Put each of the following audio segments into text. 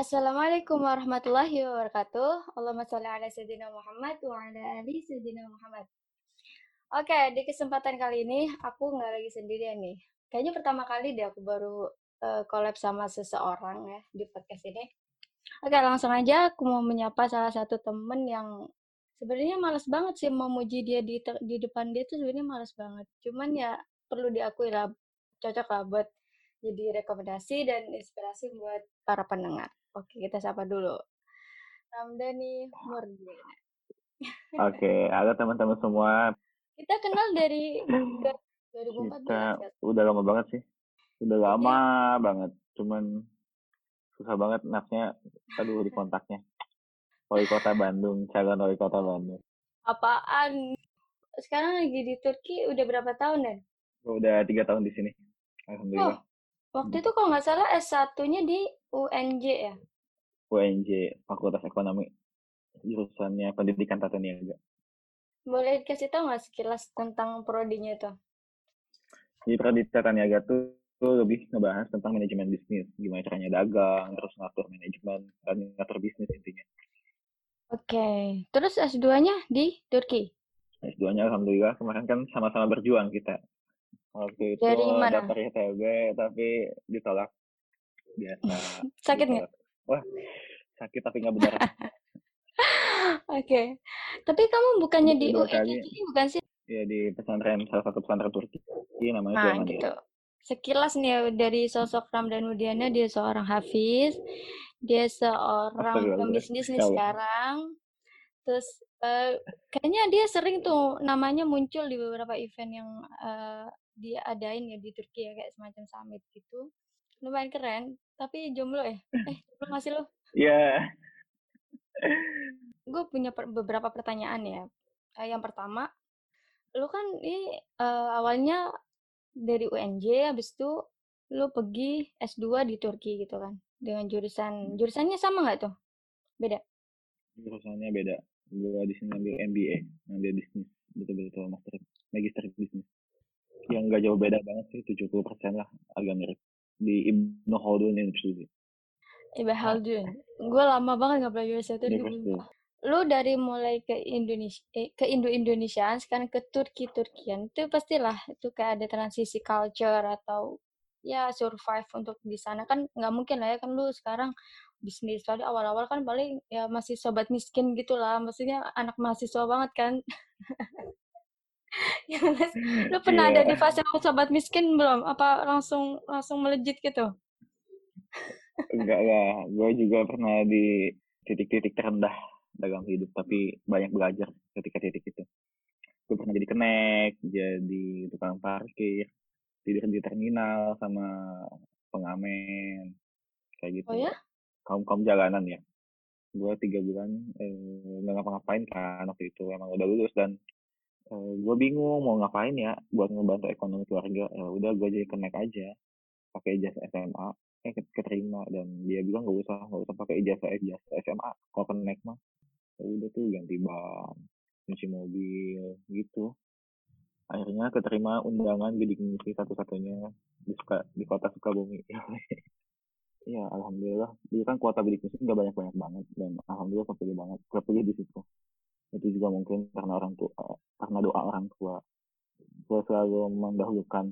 Assalamualaikum warahmatullahi wabarakatuh. Allahumma sholli ala sayyidina Muhammad wa ala ali sayyidina Muhammad. Oke, di kesempatan kali ini aku nggak lagi sendirian nih. Kayaknya pertama kali deh aku baru uh, sama seseorang ya di podcast ini. Oke, langsung aja aku mau menyapa salah satu temen yang sebenarnya males banget sih memuji dia di di depan dia tuh sebenarnya males banget. Cuman ya perlu diakui lah cocok lah buat jadi rekomendasi dan inspirasi buat para pendengar. Oke, kita sapa dulu. Ramdhani Murni. Oke, halo teman-teman semua. Kita kenal dari 2014. Kita ya? udah lama banget sih. Udah iya. lama ya. banget. Cuman susah banget nafnya aduh di kontaknya. Wali Kota Bandung, calon Wali Kota Bandung. Apaan? Sekarang lagi di Turki udah berapa tahun, Dan? Udah tiga tahun di sini. Alhamdulillah. Oh, waktu itu kalau nggak salah S1-nya di UNJ ya? UNJ, Fakultas Ekonomi. Jurusannya Pendidikan Tata Niaga. Boleh dikasih tahu nggak sekilas tentang prodinya itu? Di Prodi Tata Niaga tuh, tuh lebih ngebahas tentang manajemen bisnis. Gimana caranya dagang, terus ngatur manajemen, dan ngatur bisnis intinya. Oke. Okay. Terus S2-nya di Turki? S2-nya Alhamdulillah kemarin kan sama-sama berjuang kita. Waktu itu Dari mana? daftar ITB tapi ditolak biasa. Sakit nggak? Wah, sakit tapi nggak benar. Oke. Okay. Tapi kamu bukannya di UNJ bukan sih? Iya di pesantren salah satu pesantren Turki. Iya namanya nah, gitu. Sekilas nih ya, dari sosok Ramdan Udiana dia seorang hafiz, dia seorang pembisnis nih sekarang. Terus uh, kayaknya dia sering tuh namanya muncul di beberapa event yang uh, dia adain ya di Turki ya kayak semacam summit gitu lumayan keren tapi jomblo ya? Eh jomblo masih lo? Iya. Yeah. gue punya per beberapa pertanyaan ya. Uh, yang pertama lu kan ini uh, awalnya dari UNJ habis itu lu pergi S2 di Turki gitu kan? Dengan jurusan jurusannya sama nggak tuh? Beda? Jurusannya beda. Gue di sini ambil MBA ambil bisnis betul-betul master magister bisnis. Yang nggak jauh beda banget sih 70 persen lah agak mirip di Ibnu Khaldun University. Ibnu Khaldun. Gue lama banget nggak belajar itu di Lu dari mulai ke Indonesia eh, ke Indo Indonesiaan sekarang ke Turki Turkian itu pastilah itu kayak ada transisi culture atau ya survive untuk di sana. Kan nggak mungkin lah ya kan lu sekarang bisnis tadi awal-awal kan paling ya masih sobat miskin gitulah maksudnya anak mahasiswa banget kan Ya, lu pernah yeah. ada di fase sobat miskin belum? Apa langsung langsung melejit gitu? Enggak lah, gue juga pernah di titik-titik terendah dalam hidup, tapi banyak belajar ketika titik itu. Gue pernah jadi kenek, jadi tukang parkir, tidur di terminal sama pengamen, kayak gitu. Oh ya? Kaum kaum jalanan ya. Gue tiga bulan eh, nggak ngapa-ngapain kan waktu itu emang udah lulus dan uh, gue bingung mau ngapain ya buat ngebantu ekonomi keluarga. Ya udah gue jadi kenek aja pakai ijazah SMA eh keterima. Dan dia bilang gak usah gak usah pakai ijazah ijazah SMA kalau kenek mah. Ya udah tuh ganti ban cuci mobil gitu. Akhirnya keterima undangan bidik misi satu-satunya di, Suka, di kota Sukabumi. Ya alhamdulillah. Dulu kan kuota bidik misi nggak banyak banyak banget dan alhamdulillah kepilih banget kepilih di situ itu juga mungkin karena orang tua karena doa orang tua. Gue selalu mendahulukan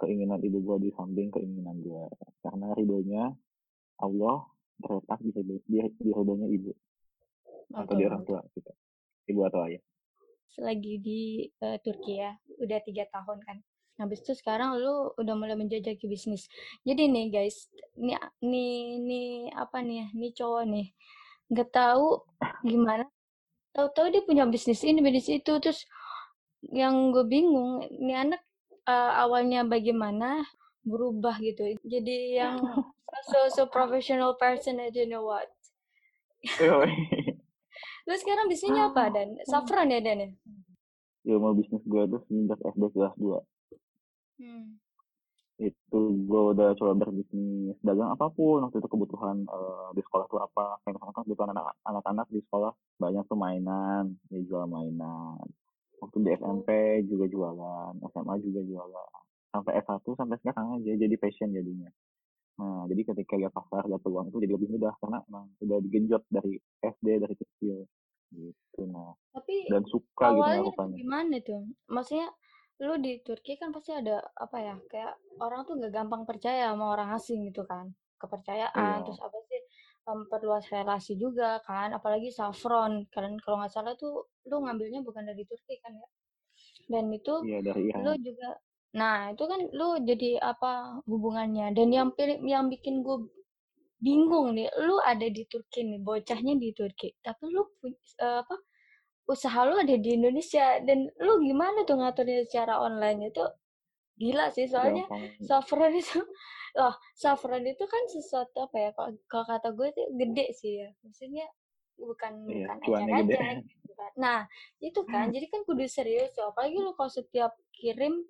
keinginan ibu gue di samping keinginan gue karena ridhonya Allah terletak di di, di ridhonya ibu. Atau di orang tua kita. Ibu atau ayah. Selagi di uh, Turki ya udah tiga tahun kan. Habis itu sekarang lu udah mulai menjajaki bisnis. Jadi nih guys nih nih nih apa nih nih cowok nih. Nggak tahu gimana tahu-tahu dia punya bisnis ini bisnis itu terus yang gue bingung ini anak uh, awalnya bagaimana berubah gitu. Jadi yang so so professional person I don't know what? Terus sekarang bisnisnya apa dan? saffron ya dan ya? Ya mau bisnis gue tuh sejak SD kelas dua. Hmm itu gue udah coba berbisnis dagang apa pun waktu itu kebutuhan uh, di sekolah tuh apa kayak misalkan kebutuhan anak-anak di sekolah banyak tuh mainan ya jual mainan waktu di SMP juga jualan SMA juga jualan sampai S1 sampai sekarang aja jadi passion jadinya Nah, jadi ketika lihat pasar, lihat peluang itu jadi lebih mudah karena emang udah digenjot dari SD, dari kecil gitu. Nah, Tapi dan suka gitu awalnya melakukannya. gimana tuh? Maksudnya lu di Turki kan pasti ada apa ya? Kayak orang tuh nggak gampang percaya sama orang asing gitu kan. Kepercayaan, Iya, terus apa sih? memperluas relasi juga kan, apalagi saffron. Kan kalau nggak salah tuh lu ngambilnya bukan dari Turki kan ya? Dan itu iya dari lu juga Nah, itu kan lu jadi apa hubungannya? Dan yang pilih yang bikin gue bingung nih, lu ada di Turki nih, bocahnya di Turki, tapi lu eh, apa usaha lu ada di Indonesia dan lu gimana tuh ngaturnya secara online itu? Gila sih soalnya saffron itu loh saffron itu kan sesuatu apa ya kalau kalau kata gue itu gede sih ya. Maksudnya bukan Iya, bukan gede. ecek-ecek gitu kan. Nah itu kan jadi kan kudu serius tuh apalagi lu kalau setiap kirim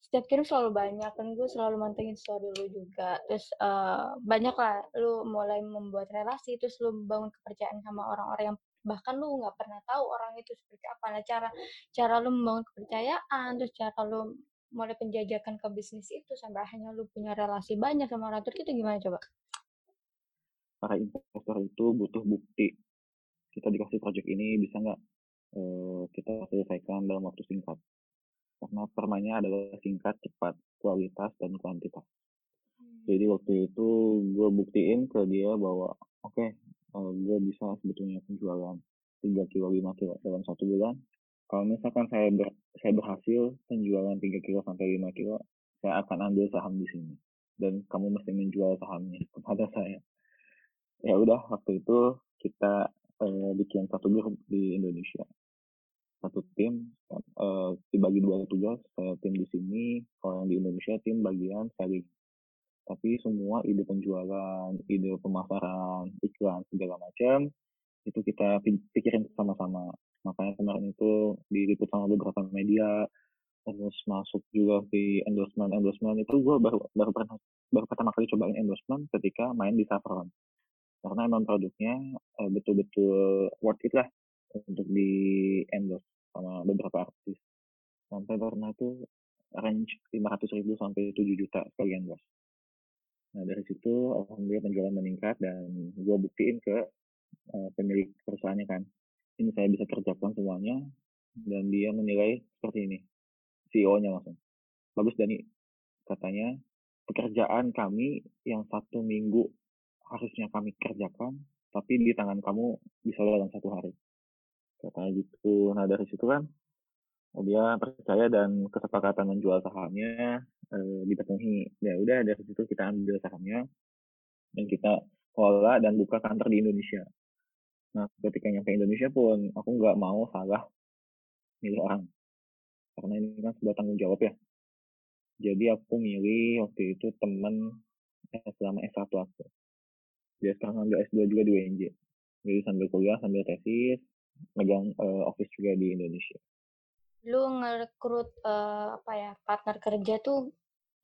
setiap kirim selalu banyak kan gue selalu mantengin story lu juga. Terus eh, banyak lah lu mulai membuat relasi terus lu membangun kepercayaan sama orang-orang yang bahkan lu nggak pernah tahu orang itu seperti apa nah cara cara lu membangun kepercayaan terus cara lu mulai penjajakan ke bisnis itu sampai akhirnya lu punya relasi banyak sama orang Turki itu gimana coba Para investor itu butuh bukti. Kita dikasih project ini bisa nggak eh, kita selesaikan dalam waktu singkat. Karena permainnya adalah singkat, cepat, kualitas, dan kuantitas. Jadi waktu itu gue buktiin ke dia bahwa oke, okay, uh, gue bisa sebetulnya penjualan 3 kilo 5 kilo dalam satu bulan. Kalau misalkan saya ber, saya berhasil penjualan 3 kilo sampai 5 kilo, saya akan ambil saham di sini. Dan kamu mesti menjual sahamnya kepada saya. Ya udah waktu itu kita uh, bikin satu grup di Indonesia satu tim uh, dibagi dua tugas saya tim di sini kalau yang di Indonesia tim bagian selling tapi semua ide penjualan ide pemasaran iklan segala macam itu kita pikirin sama-sama. Makanya kemarin itu diliput sama beberapa media terus masuk juga di endorsement endorsement itu gue baru baru pernah baru pertama kali cobain endorsement ketika main di Saffron. Karena emang produknya uh, betul-betul worth it lah untuk di endorse sama beberapa artis. Sampai pernah tuh range 500 ribu sampai 7 juta sekali endorse nah dari situ alhamdulillah penjualan meningkat dan gue buktiin ke uh, pemilik perusahaannya kan ini saya bisa kerjakan semuanya dan dia menilai seperti ini CEO-nya langsung. Bagus Dani katanya pekerjaan kami yang satu minggu harusnya kami kerjakan tapi di tangan kamu bisa dalam satu hari. Katanya gitu. Nah dari situ kan dia percaya dan kesepakatan menjual sahamnya eh, dipenuhi. Ya udah dari situ kita ambil sahamnya dan kita kelola dan buka kantor di Indonesia. Nah ketika nyampe Indonesia pun aku nggak mau salah milih orang. Karena ini kan sebuah tanggung jawab ya. Jadi aku milih waktu itu temen eh, selama S1 aku. Dia sekarang ambil S2 juga di UNJ jadi sambil kuliah sambil tesis megang uh, office juga di Indonesia lu ngerekrut uh, apa ya partner kerja tuh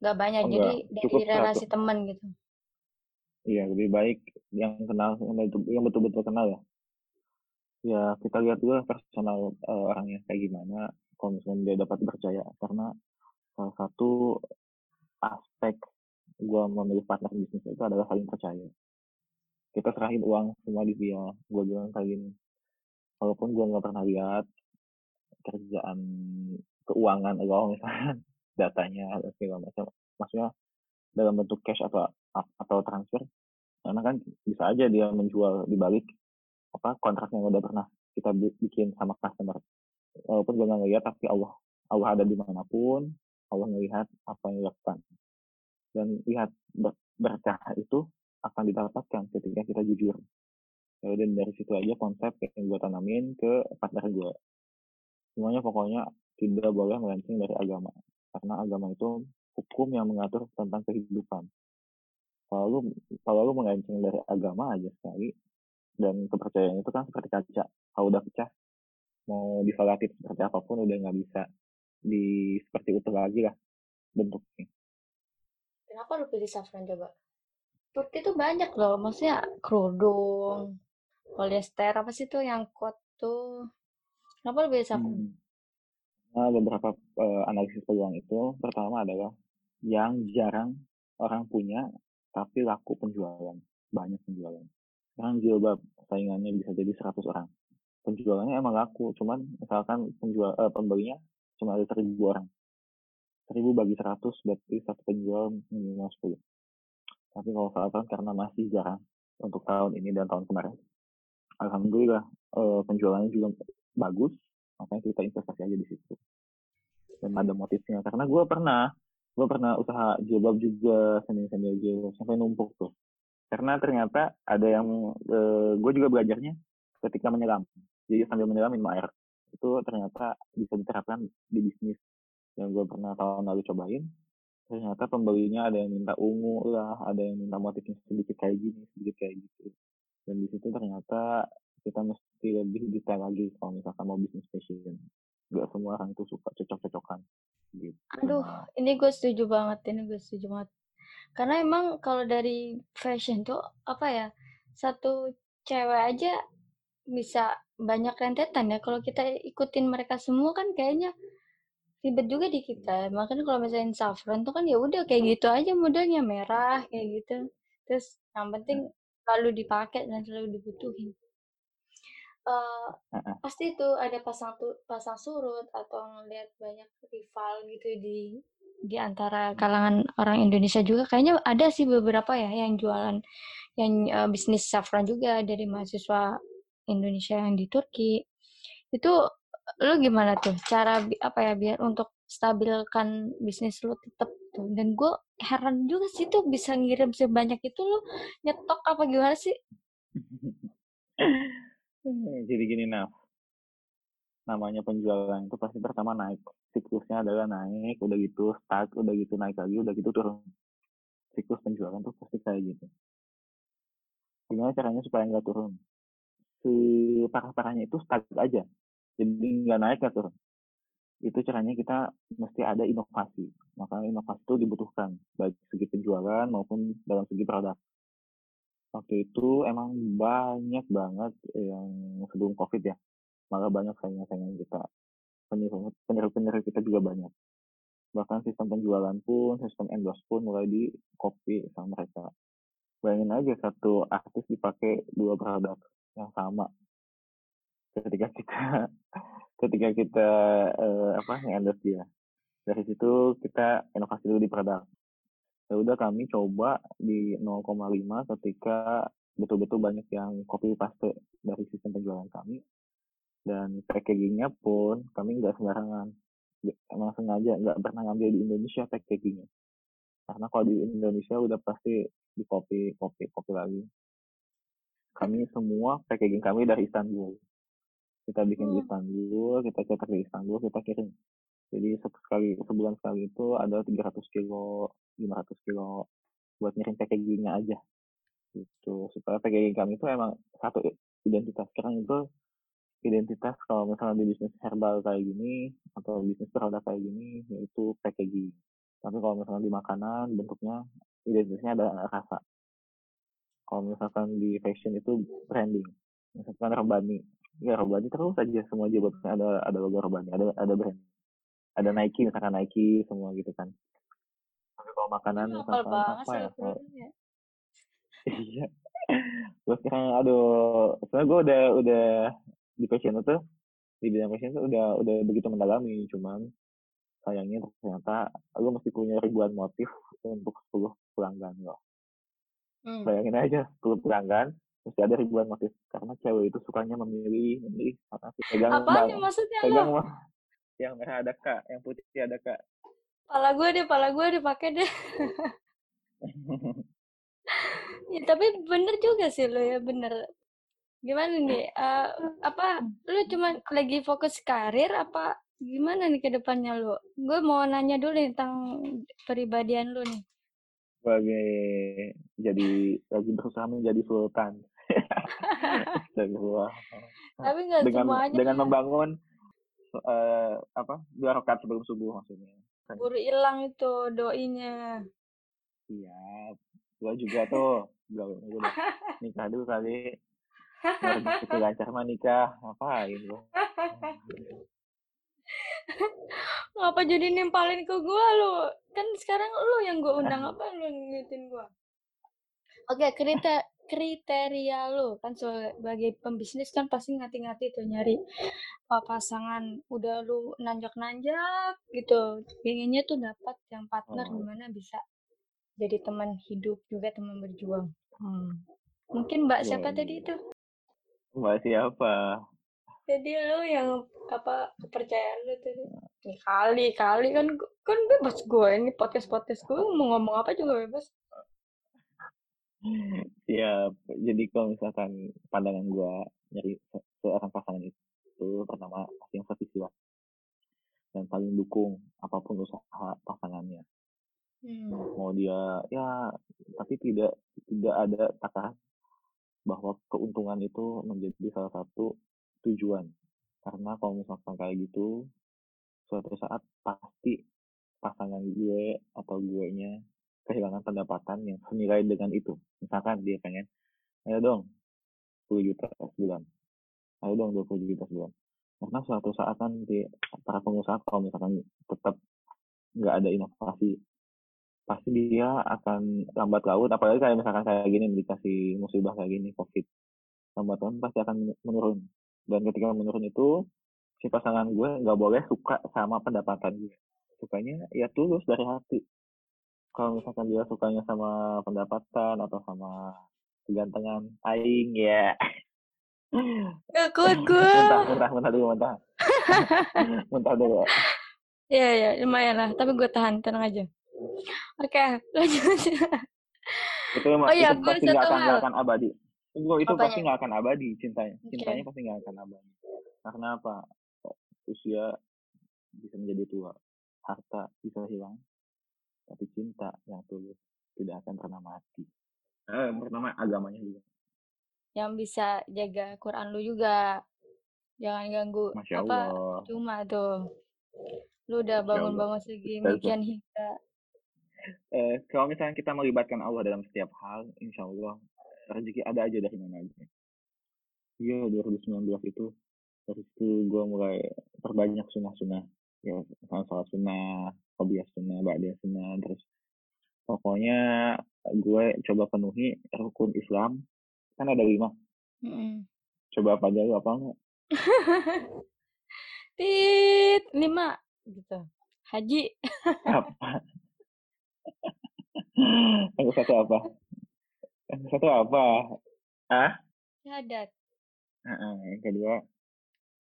nggak banyak. Oh, jadi dari relasi satu. teman gitu. Iya lebih baik yang kenal yang betul-betul kenal ya. Ya kita lihat dulu personal uh, orangnya kayak gimana kalau misalnya dia dapat percaya karena salah satu aspek gue memilih partner bisnis itu adalah saling percaya. Kita serahin uang semua di dia. Gue bilang kayak gini walaupun gue nggak pernah lihat kerjaan keuangan lo misalnya datanya segala macam. Maksudnya dalam bentuk cash atau atau transfer. Karena kan bisa aja dia menjual di balik apa kontrak yang udah pernah kita bikin sama customer. Walaupun gue nggak ngeliat tapi Allah Allah ada di mana pun Allah melihat apa yang dilakukan. Dan lihat berkah itu akan didapatkan ketika kita jujur. Dan dari situ aja konsep yang gue tanamin ke partner gue semuanya pokoknya tidak boleh melenceng dari agama karena agama itu hukum yang mengatur tentang kehidupan. Kalau kalau lu melenceng dari agama aja sekali dan kepercayaan itu kan seperti kaca. Kalau udah pecah mau disolatif seperti apa pun udah nggak bisa di seperti utuh lagi lah bentuknya. Kenapa lu pilih saffron coba? Turki tuh banyak loh maksudnya kerudung polyester apa sih tuh yang kuat tuh Kenapa lebih saffron? Hmm. Nah, beberapa uh, analisis peluang itu pertama adalah yang jarang orang punya tapi laku penjualan banyak penjualan sekarang jilbab saingannya bisa jadi 100 orang penjualannya emang laku cuman misalkan penjual eh, pembelinya cuma ada seribu orang seribu bagi 100 berarti satu penjual minimal 10 tapi kalau saat karena masih jarang untuk tahun ini dan tahun kemarin alhamdulillah penjualannya juga bagus makanya kita investasi aja di situ. Dan ada motifnya. Karena gue pernah gue pernah usaha jilbab juga sendiri sendiri jilbab sampai numpuk tuh. Karena ternyata ada yang e, eh, gue juga belajarnya ketika menyelam. Jadi sambil menyelam minum air. Itu ternyata bisa diterapkan di bisnis. Yang gue pernah tahun lalu cobain ternyata pembelinya ada yang minta ungu lah ada yang minta motifnya sedikit kayak gini sedikit kayak gitu. Dan di situ ternyata kita mesti lebih detail lagi kalau misalkan mau bisnis fashion nggak semua orang tuh suka cocok-cocokan gitu. Aduh, ini gue setuju banget, ini gue setuju banget. Karena emang kalau dari fashion tuh apa ya, satu cewek aja bisa banyak rentetan ya. Kalau kita ikutin mereka semua kan kayaknya ribet juga di kita. Makanya kalau misalnya saffron tuh kan ya udah kayak gitu aja modelnya merah kayak gitu. Terus yang penting selalu dipakai dan selalu dibutuhin uh, pasti itu ada pasang tu pasang surut atau ngelihat banyak rival gitu di di antara kalangan orang Indonesia juga. Kayaknya ada sih beberapa ya yang jualan yang uh, bisnis saffron juga dari mahasiswa Indonesia yang di Turki. Itu lu gimana tuh cara apa ya biar untuk stabilkan bisnis lu tetap tuh? Dan gue heran juga sih tuh bisa ngirim sebanyak itu lu nyetok apa gimana sih Jadi gini, nah namanya penjualan itu pasti pertama naik. Siklusnya adalah naik, udah gitu start, udah gitu naik lagi, udah gitu turun. Siklus penjualan tuh pasti kayak gitu. Gimana caranya supaya nggak turun? Si parah-parahnya itu start aja. Jadi nggak naik nggak turun. Itu caranya kita mesti ada inovasi. Makanya inovasi itu dibutuhkan, baik segi penjualan maupun dalam segi produk waktu itu emang banyak banget yang sebelum covid ya. Malah banyak saingan-saingan kita. Penyerap-penyerap kita juga banyak. Bahkan sistem penjualan pun sistem endorse pun mulai di copy sama mereka. Bayangin aja satu artis dipakai dua produk yang sama. Ketika kita ketika kita uh, apa endorse dia. Dari situ kita inovasi dulu di produk ya udah kami coba di 0,5 ketika betul-betul banyak yang copy paste dari sistem penjualan kami. Dan packagingnya pun kami nggak sembarangan. Emang sengaja nggak pernah ngambil di Indonesia packagingnya. Karena kalau di Indonesia udah pasti di copy copy copy lagi. Kami semua packaging kami dari Istanbul. Kita bikin di hmm. Istanbul kita cetak di Istanbul kita kirim jadi sekali sebulan sekali itu ada 300 kilo 500 kilo buat ngirim packagingnya aja. Gitu. Supaya packaging kami itu emang satu identitas. Sekarang itu identitas kalau misalnya di bisnis herbal kayak gini atau bisnis produk kayak gini yaitu packaging. Tapi kalau misalnya di makanan bentuknya identitasnya ada rasa. Kalau misalkan di fashion itu branding. Misalkan Robani. Ya Robani terus saja semua jabatannya ada ada logo Robani ada ada brand ada Nike misalkan Nike semua gitu kan kalau makanan misalkan apa ya, ya. iya gue sekarang aduh sebenarnya gue udah udah di passion itu di bidang passion itu udah udah begitu mendalami cuman sayangnya ternyata lu mesti punya ribuan motif untuk 10 pelanggan lo hmm. bayangin aja 10 pelanggan mesti ada ribuan motif karena cewek itu sukanya memilih memilih apa sih pegang Apaan bang, maksudnya pegang lo? Yang merah ada kak. Yang putih ada kak. Pala gue deh pala gue dipakai deh. Ya, tapi bener juga sih lo ya bener. Gimana nih uh, apa lu cuma lagi fokus karir apa gimana nih ke depannya lu gue mau nanya dulu nih tentang peribadian lu nih. Sebagai jadi lagi berusaha menjadi sultan. Tapi nggak dengan semuanya dengan membangun uh, apa dua rakaat sebelum subuh maksudnya Buru hilang itu doinya. Iya, gua juga tuh belum udah nikah dulu kali. Itu lancar mah nikah, ngapain lu? Ngapa jadi nimpalin ke gua lu? Kan sekarang lu yang gua undang apa lu ngingetin gua? Oke, krite kriteria lu kan sebagai pembisnis kan pasti ngati-ngati tuh nyari, eee, pasangan udah lu nanjak-nanjak gitu, pengennya tuh dapat yang partner di Oh. mana bisa jadi teman hidup juga, teman berjuang. Hmm. Mungkin Mbak siapa tadi itu? Mbak siapa? Jadi lu yang apa kepercayaan lu tadi? Kali kali kan kan bebas gue ini podcast podcast gue mau ngomong apa juga bebas. Siap. Jadi kalau misalkan pandangan gue nyari se seorang pasangan itu pertama pasti yang sevisi. Dan saling dukung apa pun usaha pasangannya. Hmm. Mau dia ya tapi tidak tidak ada takaran bahwa keuntungan itu menjadi salah satu tujuan. Karena kalau misalkan kayak gitu, suatu saat pasti pasangan gue atau gue nya kehilangan pendapatan yang senilai dengan itu. Misalkan dia pengen, ayo dong 10 juta sebulan. Ayo dong 20 juta sebulan. Karena suatu saat di para pengusaha kalau misalkan tetap nggak ada inovasi, pasti dia akan lambat laun, apalagi kayak misalkan kayak gini dikasih musibah kayak gini, COVID. Lambat laun pasti akan menurun. Dan ketika menurun itu, si pasangan gue nggak boleh suka sama pendapatan gue. Sukanya ya tulus dari hati. Kalau misalkan dia sukanya sama pendapatan atau sama kegantengan aing ya. Gak kuat gue. muntah, muntah, muntah dulu, muntah. muntah dulu. Iya, ya, lumayan lah. Tapi gue tahan, tenang aja. Oke, lanjut. Itu, oh iya, itu pasti nggak akan, hal. akan abadi. Itu, itu Apanya? pasti nggak akan abadi cintanya. Oke. Cintanya pasti nggak akan abadi. Karena apa? Usia bisa menjadi tua. Harta bisa hilang. Tapi cinta yang tulus tidak akan pernah mati. Eh, yang pertama agamanya juga. Yang bisa jaga Quran lu juga. Jangan ganggu Masya apa Allah. cuma tuh. Lu udah bangun-bangun sedemikian hingga Eh, kalau misalnya kita melibatkan Allah dalam setiap hal, insya Allah rezeki ada aja dari mana aja. Iya, 2019 itu dari situ gue mulai perbanyak sunnah-sunnah. Ya, sholat sunnah, hobias sunnah, ba'diyah sunnah, terus pokoknya gue coba penuhi rukun Islam. Kan ada lima. Mm-mm. Coba apa aja lu apa enggak? Tit, lima gitu. Haji. Apa? Yang satu apa? Yang satu apa? Ah? Syahadat. Heeh, yang kedua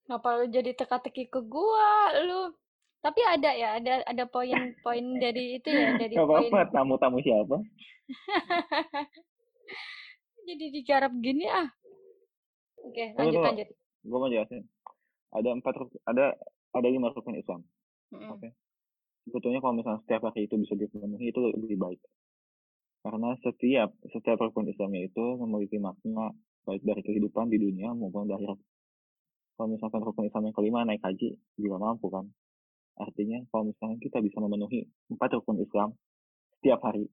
Ngapa lu jadi teka-teki ke gua lu? Tapi ada ya, ada ada poin-poin dari itu ya, dari Gak poin apa-apa, tamu-tamu siapa? jadi digarap gini ah. Oke, Tunggu, lanjut lanjut. Gue mau jelasin. Ada empat ada ada lima rukun Islam. Mm-mm. Oke. Sebetulnya kalau misalnya setiap hari itu bisa dipenuhi itu lebih baik. Karena setiap setiap rukun Islamnya itu memiliki makna baik dari kehidupan di dunia maupun di akhirat. Kalau misalkan rukun Islam yang kelima naik haji juga mampu kan. Artinya kalau misalnya kita bisa memenuhi empat rukun Islam setiap hari,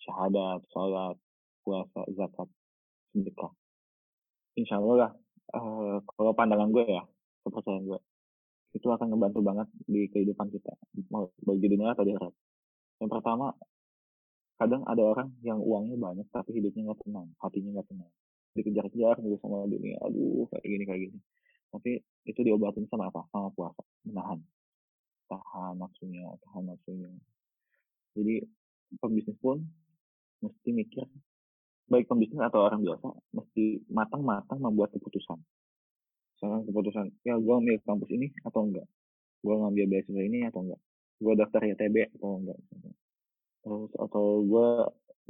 syahadat, sholat, puasa, zakat, sedekah. Insya Allah lah, eh, kalau pandangan gue ya, kepercayaan gue, itu akan ngebantu banget di kehidupan kita, mau baik di dunia atau di akhirat. Yang pertama, kadang ada orang yang uangnya banyak tapi hidupnya nggak tenang, hatinya nggak tenang. Dikejar-kejar terus sama dunia, aduh kayak gini kayak gini. Tapi itu diobatin sama apa? Sama puasa, menahan. Tahan nafsunya, tahan nafsunya. Jadi pembisnis pun mesti mikir, baik pembisnis atau orang biasa, mesti matang-matang membuat keputusan. Misalkan keputusan, ya gue ambil kampus ini atau enggak? Gue ngambil beasiswa ini atau enggak? Gue daftar YTB atau enggak? Terus atau gue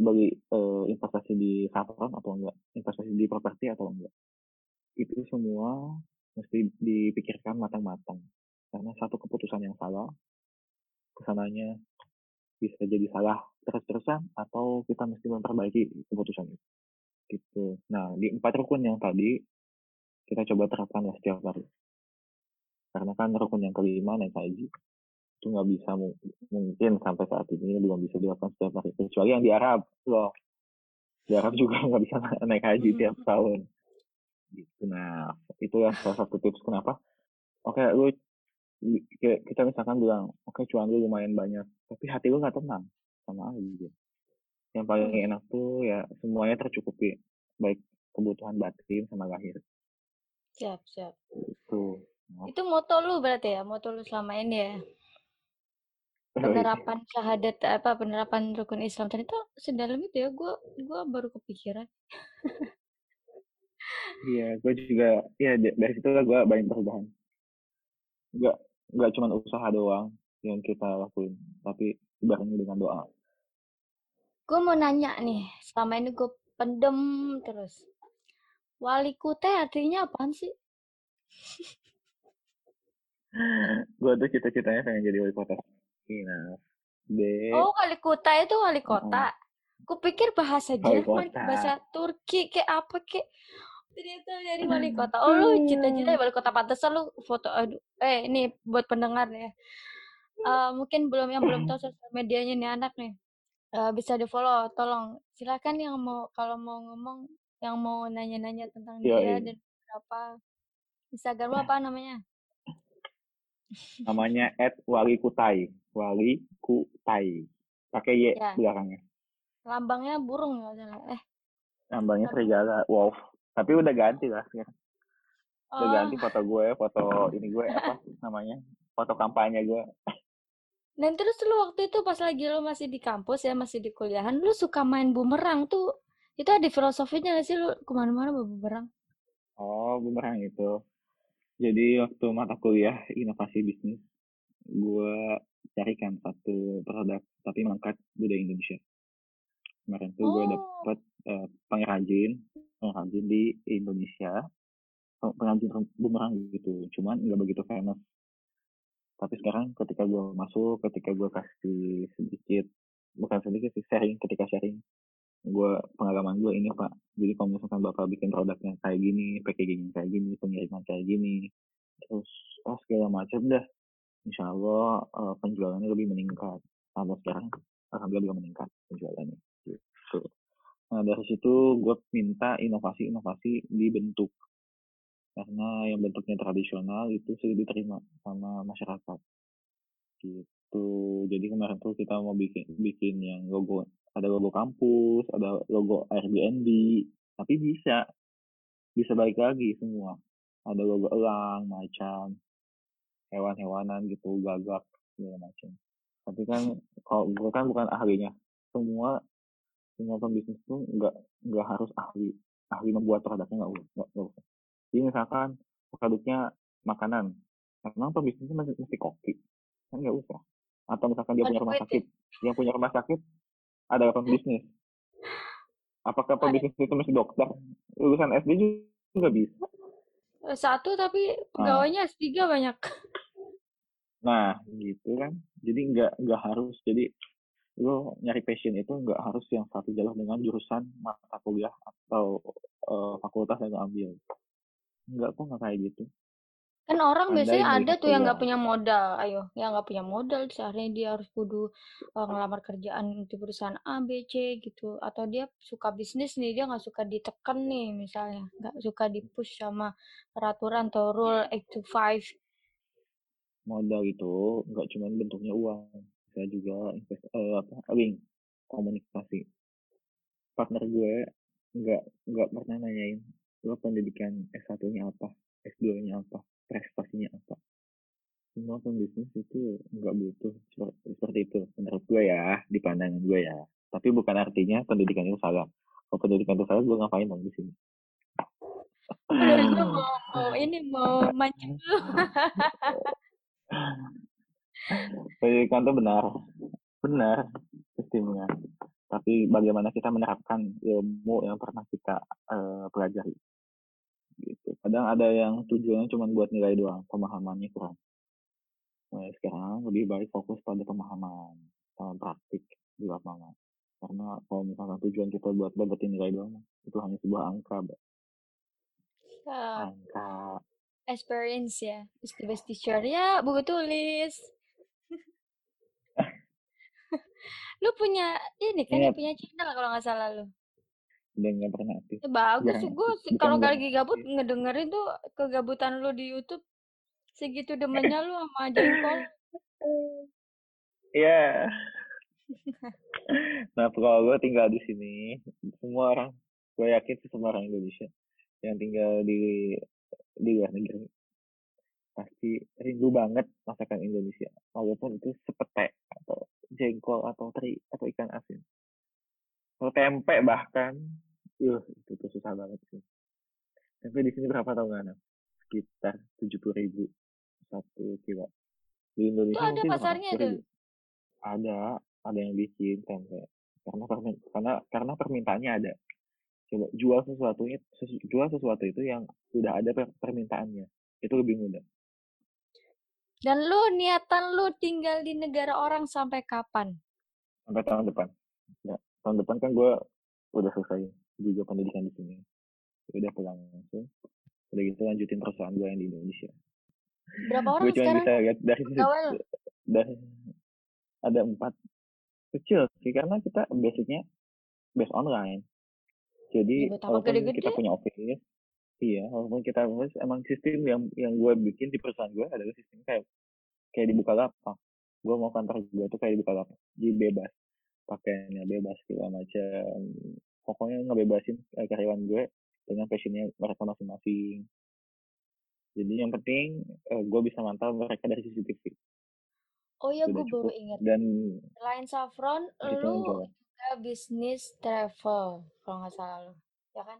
beli eh, investasi di saham atau enggak? Investasi di properti atau enggak? Itu semua mesti dipikirkan matang-matang. Karena satu keputusan yang salah, ke sananya bisa jadi salah terus-terusan atau kita mesti memperbaiki keputusan itu. Gitu. Nah, di empat rukun yang tadi kita coba terapkan lah setiap hari. Karena kan rukun yang kelima naik haji itu nggak bisa mu- mungkin sampai saat ini belum bisa dilakukan setiap hari kecuali yang di Arab loh di Arab juga nggak bisa naik haji Mhm. tiap tahun gitu nah itulah salah satu tips kenapa oke lu kayak kita misalkan bilang oke cuan lu lumayan banyak tapi hati lu nggak tenang sama aja Yang paling Hmm. enak tuh ya semuanya tercukupi, baik kebutuhan batin sama lahir. Siap, siap. Tuh. Itu moto lu berarti ya, moto lu selama ini ya. Oh, iya. Penerapan syahadat apa penerapan rukun Islam ternyata sedalam itu ya. Gua gua baru kepikiran. Iya, gue juga ya dari situ lah gue banyak perubahan. Nggak nggak cuma usaha doang yang kita lakuin, tapi dibarengi dengan doa. Gue mau nanya nih, selama ini gue pendem terus. Wali kota artinya apaan sih? gue tuh cita-citanya pengen jadi wali kota. Nah, D. Oh, wali kota itu wali kota. Kupikir bahasa Wali Jerman, kota. bahasa Turki, kayak apa kayak. Ternyata dari wali kota. Oh, lu cita-cita wali kota pantesan lu foto aduh. Eh, ini buat pendengar ya. Eh, mungkin belum yang belum tahu sosial medianya nih anak nih. Eh, bisa di follow, tolong. Silakan yang mau kalau mau ngomong, yang mau nanya-nanya tentang dia Yoi. dan apa. Instagram apa namanya? Namanya at Wali Kutai. Wali Kutai. Pakai Y Ya. belakangnya. Lambangnya burung salah. Eh, Nambahnya serigala. Wow. Tapi udah ganti lah sekarang. Udah oh. ganti foto gue, foto ini gue apa namanya? Foto kampanye gue. Dan terus lu waktu itu pas lagi lu masih di kampus ya, masih di kuliahan, lu suka main bumerang tuh. Itu ada filosofinya gak sih lu ke mana-mana bawa bumerang? Oh, bumerang itu. Jadi waktu mata kuliah inovasi bisnis, gue carikan satu produk tapi mengangkat budaya Indonesia. Kemarin tuh gue Oh. dapet eh, pengrajin, pengrajin di Indonesia, Peng- pengrajin bumerang gitu. Cuman nggak begitu famous. Tapi sekarang ketika gue masuk, ketika gue kasih sedikit, bukan sedikit sih, sharing, ketika sharing, gue pengalaman gue ini pak. Jadi kalau misalkan bapak bikin produknya kayak gini, packaging kayak gini, pengiriman kayak gini, terus oh segala macam dah. Insya Allah eh, penjualannya lebih meningkat. Sampai sekarang alhamdulillah juga meningkat penjualannya. Gitu. Nah dari situ gue minta inovasi-inovasi dibentuk karena yang bentuknya tradisional itu sudah diterima sama masyarakat. Gitu. Jadi kemarin tuh kita mau bikin bikin yang logo ada logo kampus ada logo Airbnb tapi bisa. Bisa balik lagi semua. Ada logo elang macam hewan-hewanan gitu gagak segala macam. Tapi kan kalau gue kan bukan ahlinya. Semua semua pembisnis tuh nggak nggak harus ahli ahli membuat produknya nggak usah nggak usah. Jadi misalkan produknya makanan emang pembisnisnya mesti, mesti koki kan nggak usah. Atau misalkan dia Ada punya rumah sakit yang punya rumah sakit adalah pembisnis apakah Ada. pembisnis itu mesti dokter? Lulusan SD juga bisa. Eh, Satu tapi pegawainya S3 banyak. nah gitu kan. Jadi nggak nggak harus. Jadi lo nyari passion itu nggak harus yang satu jalur dengan jurusan mata kuliah atau eh, fakultas yang lo ambil nggak kok nggak kayak gitu Kan orang Andai biasanya ada tuh yang nggak punya modal. Ayo, yang nggak punya modal, seharusnya dia harus kudu eh, ngelamar kerjaan di perusahaan A, B, C gitu. Atau dia suka bisnis nih, dia nggak suka ditekan nih misalnya. Nggak suka di-push sama peraturan atau rule 8 to 5. modal itu nggak cuma bentuknya uang saya juga invest eh, apa link komunikasi. Partner gue nggak nggak pernah nanyain lo pendidikan S1 nya apa S2 nya apa prestasinya apa? Semua pembisnis itu nggak butuh seper- seperti itu menurut gue ya di pandangan gue ya. Tapi bukan artinya pendidikan itu salah. Kalau pendidikan itu salah gue ngapain dong di sini? Gue mau, mau ini mau mancing. pendidikan itu benar benar sistemnya. Tapi bagaimana kita menerapkan ilmu yang pernah kita eh, pelajari? Gitu. Kadang ada yang tujuannya cuma buat nilai doang pemahamannya kurang. Nah, sekarang lebih baik fokus pada pemahaman sama praktik di lapangan. Karena kalau misalkan tujuan kita buat dapetin nilai doang itu hanya sebuah angka Mbak. Eh, angka. Experience ya, the best teacher. Ya, buku tulis. Lu punya ini kan, ya, Ingat. punya channel kalau nggak salah lu. udah nggak pernah aktif Ya, bagus sih gue kalau lagi gabut ngedengerin tuh kegabutan lu di YouTube segitu demennya lu sama jengkol Iya. Nah, kalau gue tinggal di sini, semua orang, gue yakin sih semua orang Indonesia yang tinggal di di luar negeri pasti rindu banget masakan Indonesia. Walaupun itu sepete atau jengkol atau teri atau ikan asin. Atau tempe bahkan. Uh, itu tuh susah banget sih. Tempe di sini berapa tau gak? Sekitar tujuh puluh ribu satu kilo. Di Itu Indonesia ada mungkin pasarnya 80 tuh. Ada, ada yang bikin tempe. Karena permin karena karena permintaannya ada. Coba jual sesuatunya sesu jual sesuatu itu yang sudah ada per permintaannya. Itu lebih mudah. Dan lu niatan lu tinggal di negara orang sampai kapan? Sampai tahun depan. Ya, tahun depan kan gue udah selesai juga pendidikan di sini. Udah pulang langsung. Udah gitu lanjutin perusahaan gue yang di Indonesia. Berapa orang cuma sekarang bisa lihat dari dari ada 4 kecil sih karena kita basicnya base online. Jadi Ya walaupun kita punya office iya, walaupun kita office emang sistem yang yang gue bikin di perusahaan gue adalah sistem kayak kayak di Bukalapak. Gue mau kantor gue tuh kayak di Bukalapak. Jadi bebas. Pakaiannya bebas segala macam. Pokoknya ngebebasin eh, karyawan gue dengan passionnya mereka masing-masing. Jadi yang penting eh, gue bisa mantau mereka dari CCTV. Oh iya, Udah gue baru ingat. dan Selain Saffron, itu lu juga bisnis travel, kalau nggak salah lu. Ya kan?